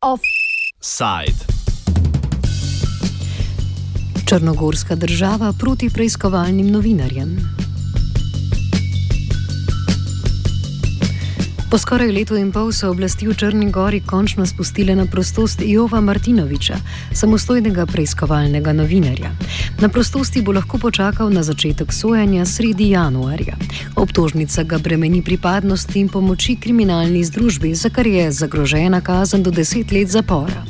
Offside. Črnogorska država proti preiskovalnim novinarjem. Po skoraj letu in pol so oblasti v Črni Gori končno spustile na prostost Jova Martinoviča, samostojnega preiskovalnega novinarja. Na prostosti bo lahko počakal na začetek sojanja sredi januarja. Obtožnica ga bremeni pripadnosti in pomoči kriminalni združbi, za kar je zagrožena kazen do deset let zapora.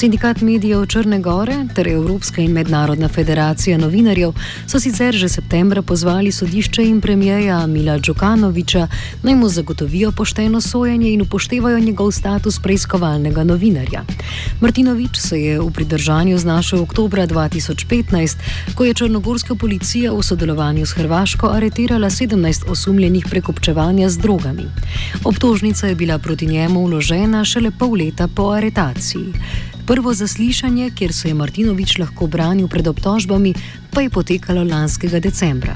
Sindikat medijev Črne Gore ter Evropska in Mednarodna federacija novinarjev so sicer že septembra pozvali sodišče in premijeja Mila Džukanoviča naj mu zagotovijo pošteno sojenje in upoštevajo njegov status preiskovalnega novinarja. Martinovič se je v pridržanju znašel oktobra 2015, ko je črnogorska policija v sodelovanju s Hrvaško aretirala 17 osumljenih prekupčevanja z drogami. Obtožnica je bila proti njemu vložena šele pol leta po aretaciji. Prvo zaslišanje, kjer se je Martinovič lahko branil pred obtožbami, pa je potekalo lanskega decembra.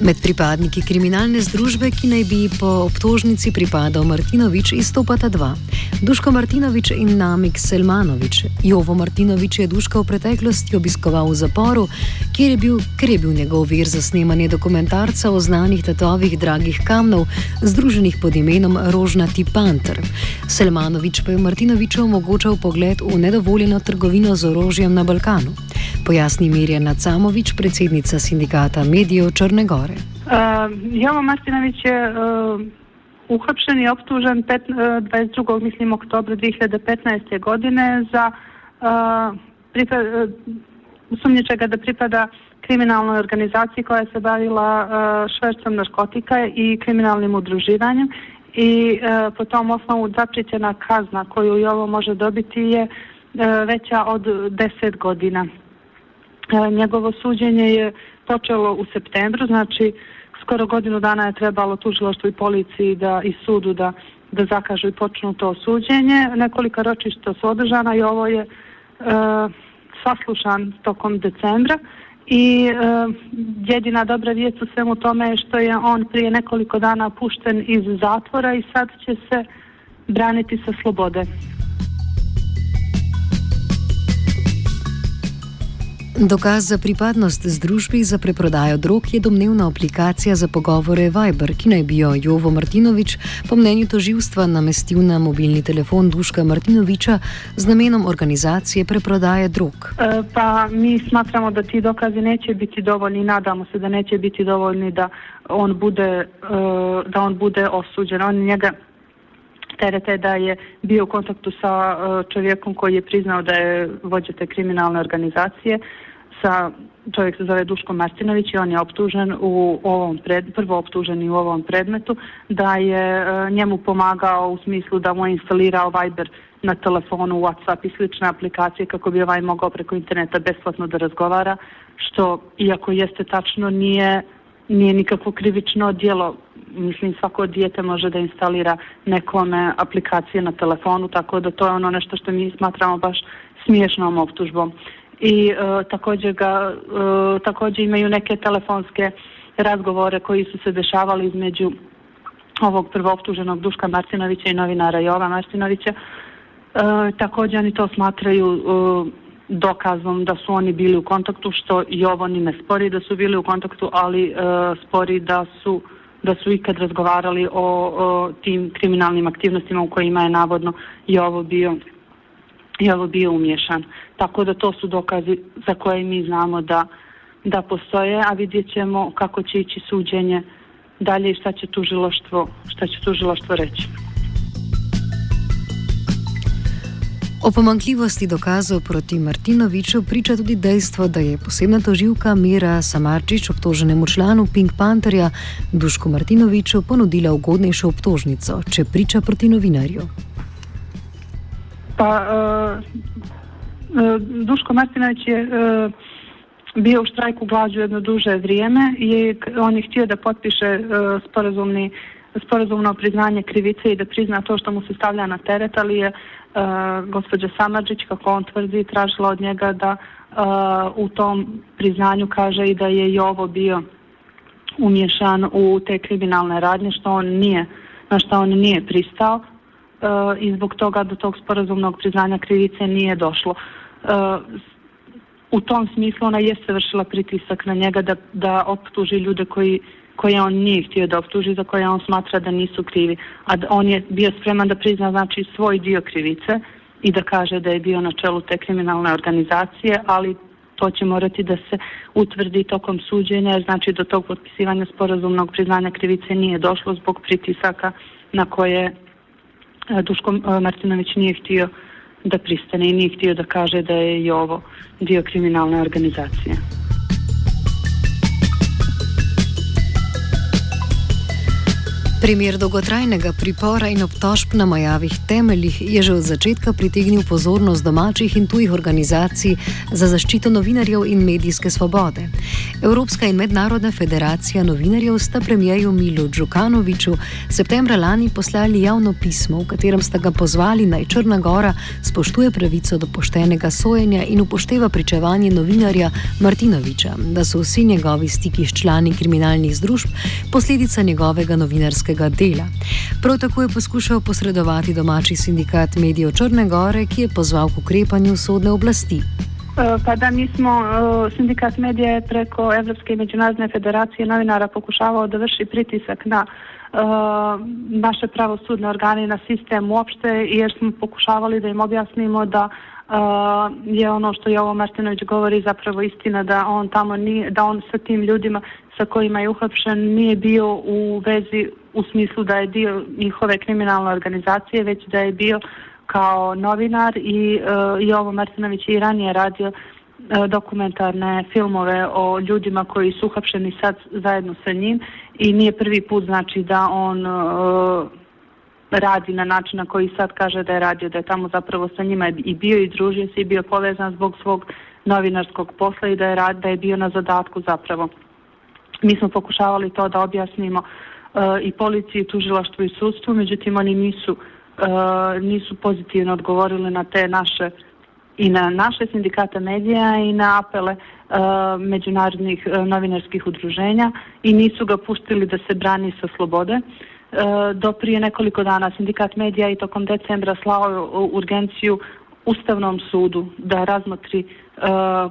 Med pripadniki kriminalne združbe, ki naj bi po obtožnici pripadal Martinovič, izstopata dva: Duško Martinovič in Namik Selmanovič. Jovo Martinovič je Duška v preteklosti obiskoval v zaporu, kjer je bil, ker je bil njegov vir za snemanje dokumentarca o znanih tatovih dragih kamnov, združenih pod imenom Rožnati Panther. Selmanovič pa je Martinoviču omogočal pogled v nedovoljeno trgovino z orožjem na Balkanu. Pojasni Mirjana Camovič, predsednica sindikata medijev Črne Gore. Uh, Jovo Martinović je uh, uhapšen i optužen pet, e, 22. mislim oktobra 2015. godine za uh, pripa, e, uh, sumnječega da pripada kriminalnoj organizaciji koja se bavila uh, švercom narkotika i kriminalnim udruživanjem i uh, po tom osnovu zapričena kazna koju i ovo može dobiti je uh, veća od 10 godina. Uh, njegovo suđenje je počelo u septembru, znači skoro godinu dana je trebalo tužiloštvu i policiji da i sudu da da zakažu i počnu to suđenje. Nekolika ročišta su održana i ovo je e, saslušan tokom decembra i e, jedina dobra vijest u svemu tome je što je on prije nekoliko dana pušten iz zatvora i sad će se braniti sa slobode. Dokaz za pripadnost združbi za preprodajo drog je domnevna aplikacija za pogovore Viber, ki naj bi jo Jovo Martinovič po mnenju toživstva namestil na mobilni telefon Duška Martinoviča z namenom organizacije preprodaje drog. E, pa mi smatramo da ti dokazi neće biti dovoljni, nadamo se da neće biti dovoljni da on bude, e, da on bude osuđen. On njega terete da je bio u kontaktu sa e, čovjekom koji je priznao da je vođa te kriminalne organizacije, sa čovjek se zove Duško Martinović i on je optužen u ovom pred, prvo optužen i u ovom predmetu da je e, njemu pomagao u smislu da mu je instalirao Viber na telefonu, Whatsapp i slične aplikacije kako bi ovaj mogao preko interneta besplatno da razgovara, što iako jeste tačno nije nije nikakvo krivično dijelo mislim svako dijete može da instalira nekome aplikacije na telefonu, tako da to je ono nešto što mi smatramo baš smiješnom optužbom. I e, također, ga, e, također imaju neke telefonske razgovore koji su se dešavali između ovog prvooptuženog Duška Martinovića i novinara Jova Martinovića. E, također oni to smatraju e, dokazom da su oni bili u kontaktu, što i ovo ni ne spori da su bili u kontaktu, ali e, spori da su da su ikad razgovarali o, o tim kriminalnim aktivnostima u kojima je navodno i ovo bio ovo bio umješan. Tako da to su dokazi za koje mi znamo da, da postoje, a vidjet ćemo kako će ići suđenje dalje i šta će tužiloštvo, šta će tužiloštvo reći. O pomankljivosti dokazov proti Martinoviču priča tudi dejstvo, da je posebna toživka Mira Samarčič obtoženemu članu Pink Pantherja Dušku Martinoviču ponudila ugodnejšo obtožnico, če priča proti novinarju. Pa, uh, Duško Martinović je uh, bio u štrajku glađu jedno duže vrijeme i on je htio da potpiše uh, sporazumni sporazumno priznanje krivice i da prizna to što mu se stavlja na teret, ali je uh, gospođa Samadžić, kako on tvrdi, tražila od njega da uh, u tom priznanju kaže i da je i ovo bio umješan u te kriminalne radnje, što on nije, na što on nije pristao. E, i zbog toga do tog sporazumnog priznanja krivice nije došlo. E, u tom smislu ona jeste vršila pritisak na njega da, da optuži ljude koji koje on nije htio da optuži, za koje on smatra da nisu krivi. A on je bio spreman da prizna znači svoj dio krivice i da kaže da je bio na čelu te kriminalne organizacije, ali to će morati da se utvrdi tokom suđenja, jer znači do tog potpisivanja sporazumnog priznanja krivice nije došlo zbog pritisaka na koje E, Duško e, Martinović nije htio da pristane i nije htio da kaže da je i ovo dio kriminalne organizacije. Primer dolgotrajnega pripora in obtožb na majavih temeljih je že od začetka pritegnil pozornost domačih in tujih organizacij za zaščito novinarjev in medijske svobode. Evropska in mednarodna federacija novinarjev sta premijeju Milu Džukanoviču septembra lani poslali javno pismo, v katerem sta ga pozvali naj Črna Gora spoštuje pravico do poštenega sojenja in upošteva pričevanje novinarja Martinoviča, da so vsi njegovi stiki s člani kriminalnih združb posledica njegovega novinarskega novinarskega dela. Prav tako je poskušal posredovati domači sindikat medijev Črne Gore, ki je pozval k ukrepanju sodne oblasti. E, pa da mi smo, e, sindikat medije preko Evropske i Međunarodne federacije novinara pokušavao da vrši pritisak na Eh, naše pravosudne organe i na sistem uopšte, jer smo pokušavali da im objasnimo da uh, je ono što je ovo Martinović govori zapravo istina, da on tamo nije, da on sa tim ljudima sa kojima je uhapšen nije bio u vezi u smislu da je dio njihove kriminalne organizacije, već da je bio kao novinar i, eh, uh, i ovo Martinović i ranije radio uh, E, dokumentarne filmove o ljudima koji su uhapšeni sad zajedno sa njim i nije prvi put znači da on uh, radi na način na koji sad kaže da je radio, da je tamo zapravo sa njima i bio i družio se i bio povezan zbog svog novinarskog posla i da je, rad, da je bio na zadatku zapravo. Mi smo pokušavali to da objasnimo uh, i policiji, i tužilaštvu i sudstvu, međutim oni nisu, uh, nisu pozitivno odgovorili na te naše i na naše sindikate medija i na apele e, međunarodnih e, novinarskih udruženja i nisu ga pustili da se brani sa slobode. E, do prije nekoliko dana sindikat medija i tokom decembra slao urgenciju Ustavnom sudu da razmotri e,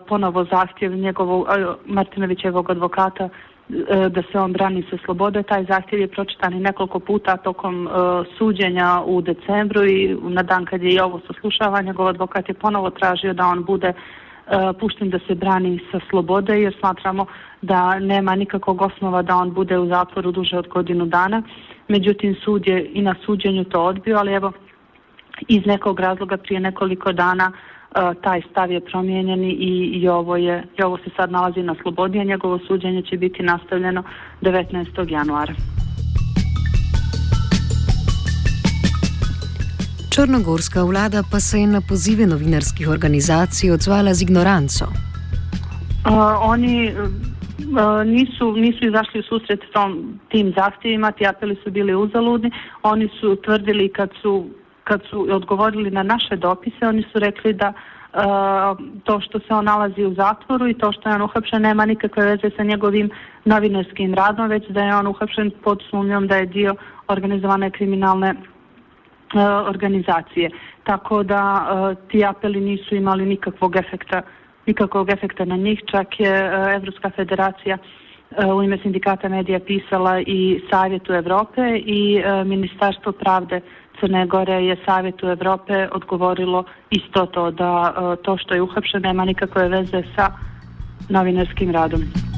ponovo zahtjev njegovog e, Martinovićevog advokata E, da se on brani sa slobode. Taj zahtjev je pročitan i nekoliko puta tokom uh, suđenja u decembru i na dan kad je i ovo saslušavanje, njegov advokat je ponovo tražio da on bude uh, pušten da se brani sa slobode jer smatramo da nema nikakvog osnova da on bude u zatvoru duže od godinu dana. Međutim, sud je i na suđenju to odbio, ali evo iz nekog razloga prije nekoliko dana uh, taj stav je promijenjen i, i, ovo je, i ovo se sad nalazi na slobodi, a njegovo suđenje će biti nastavljeno 19. januara. Črnogorska vlada pa se je na pozive novinarskih organizacij odzvala z ignoranco. Uh, oni uh, nisu, nisu izašli u susret tom, tim zahtjevima, ti apeli su bili uzaludni. Oni su tvrdili kad su kad su odgovorili na naše dopise, oni su rekli da uh, to što se on nalazi u zatvoru i to što je on uhapšen nema nikakve veze sa njegovim novinarskim radom, već da je on uhapšen pod sumnjom da je dio organizovane kriminalne e, organizacije. Tako da uh, ti apeli nisu imali nikakvog efekta, nikakvog efekta na njih, čak je uh, Evropska federacija uh, u ime sindikata medija pisala i Savjetu Evrope i uh, Ministarstvo pravde Crne Gore je Savjetu Evrope odgovorilo isto to da e, to što je uhapšeno nema nikakve veze sa novinarskim radom.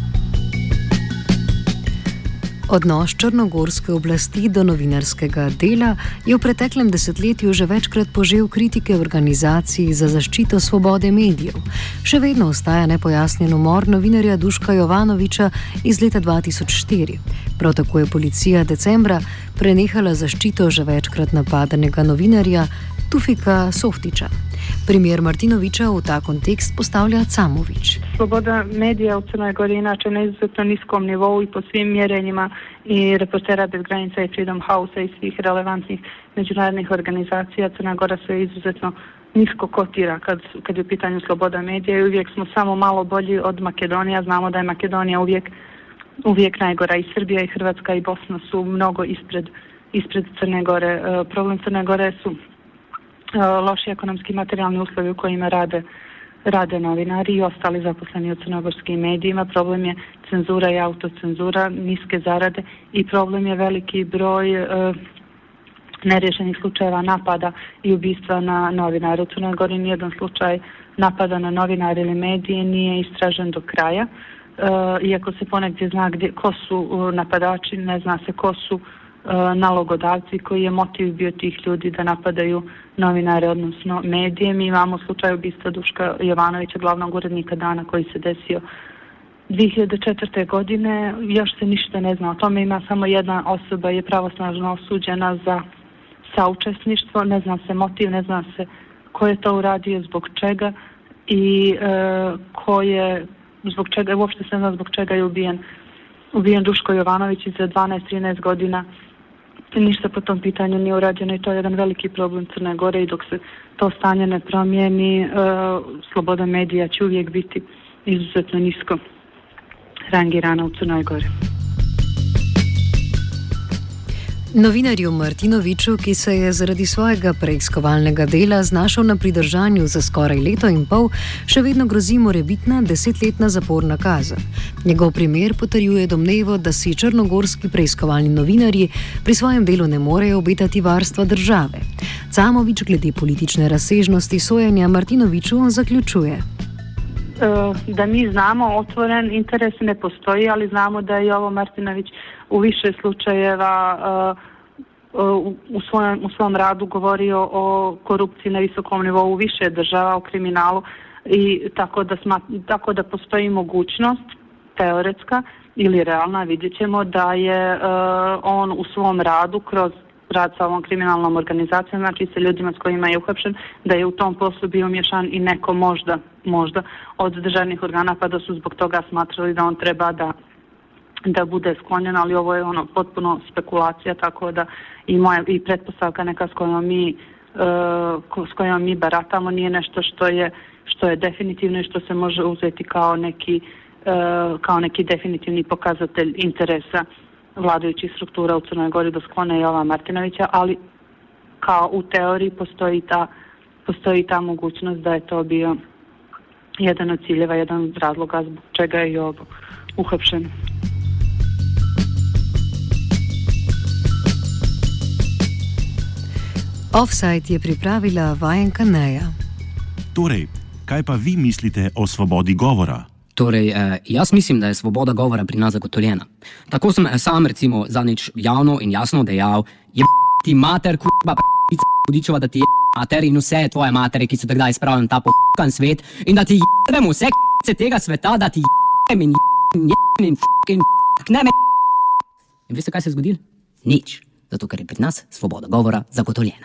Odnos črnogorske oblasti do novinarskega dela je v preteklem desetletju že večkrat požel kritike organizacij za zaščito svobode medijev. Še vedno ostaja nepojasnjen umor novinarja Duška Jovanoviča iz leta 2004. Prav tako je policija decembra prenehala zaščito že večkrat napadanega novinarja Tufika Softiča. Primjer Martinovića u ta kontekst postavlja Camović. Sloboda medija u Crnoj Gori inače na izuzetno niskom nivou i po svim mjerenjima i reportera bez granica i Freedom House i svih relevantnih međunarodnih organizacija Crna Gora se izuzetno nisko kotira kad, kad je u pitanju sloboda medija i uvijek smo samo malo bolji od Makedonija. Znamo da je Makedonija uvijek, uvijek najgora i Srbija i Hrvatska i Bosna su mnogo ispred, ispred Crne Gore. E, problem Crne Gore su E, loši ekonomski materijalni uslovi u kojima rade rade novinari i ostali zaposleni u crnogorskim medijima. Problem je cenzura i autocenzura, niske zarade i problem je veliki broj e, nerješenih slučajeva napada i ubistva na novinare. U Crnoj Gori nijedan slučaj napada na novinare ili medije nije istražen do kraja. E, iako se ponegdje zna gdje, ko su napadači, ne zna se ko su uh, E, nalogodavci koji je motiv bio tih ljudi da napadaju novinare, odnosno medije. Mi imamo slučaj ubista Duška Jovanovića, glavnog urednika dana koji se desio 2004. godine. Još se ništa ne zna o tome. Ima samo jedna osoba je pravosnažno osuđena za saučesništvo, ne zna se motiv, ne zna se ko je to uradio, zbog čega i e, ko je, zbog čega, uopšte se ne zna zbog čega je ubijen, ubijen Duško Jovanović i za 12-13 godina ništa po tom pitanju nije urađeno i to je jedan veliki problem Crne Gore i dok se to stanje ne promijeni, e, sloboda medija će uvijek biti izuzetno nisko rangirana u Crnoj Gori. Novinarju Martinoviču, ki se je zaradi svojega preiskovalnega dela znašel na pridržanju za skoraj leto in pol, še vedno grozi morebitna desetletna zaporna kazen. Njegov primer potrjuje domnevo, da si črnogorski preiskovalni novinarji pri svojem delu ne morejo obetati varstva države. Camovič glede politične razsežnosti sojenja Martinoviču zaključuje. E, da mi znamo, otvoren interes ne postoji, ali znamo da je ovo Martinović u više slučajeva e, e, u, svojem, u svom radu govorio o korupciji na visokom nivou u više država, o kriminalu i tako da, sma, tako da postoji mogućnost teoretska ili realna, vidjet ćemo da je uh, on u svom radu kroz rad sa ovom kriminalnom organizacijom, znači sa ljudima s kojima je uhapšen, da je u tom poslu bio umješan i neko možda, možda od državnih organa, pa da su zbog toga smatrali da on treba da da bude sklonjen, ali ovo je ono potpuno spekulacija, tako da i moja i pretpostavka neka s kojom mi uh, s kojom mi baratamo nije nešto što je što je definitivno i što se može uzeti kao neki uh, kao neki definitivni pokazatelj interesa vladajućih struktura u Crnoj Gori da sklone Jova Martinovića, ali kao u teoriji postoji ta postoji ta mogućnost da je to bio jedan od ciljeva, jedan od razloga zbog čega je i ovo uhapšen. Offside je pripravila vajenka Neja. Torej, kaj pa vi mislite o svobodi govora? Torej, eh, jaz mislim, da je svoboda govora pri nas zagotovljena. Tako sem eh, sam, recimo, zadnjič javno in jasno dejal: je ti mater, kurba, pica, hudičeva, da ti je mater in vse tvoje matere, ki so takdaj spravljeni ta pokan svet in da ti jebemo vse kce tega sveta, da ti jebem in jebem in fucking ne me. In veste, kaj se je zgodilo? Nič, zato ker je pri nas svoboda govora zagotovljena.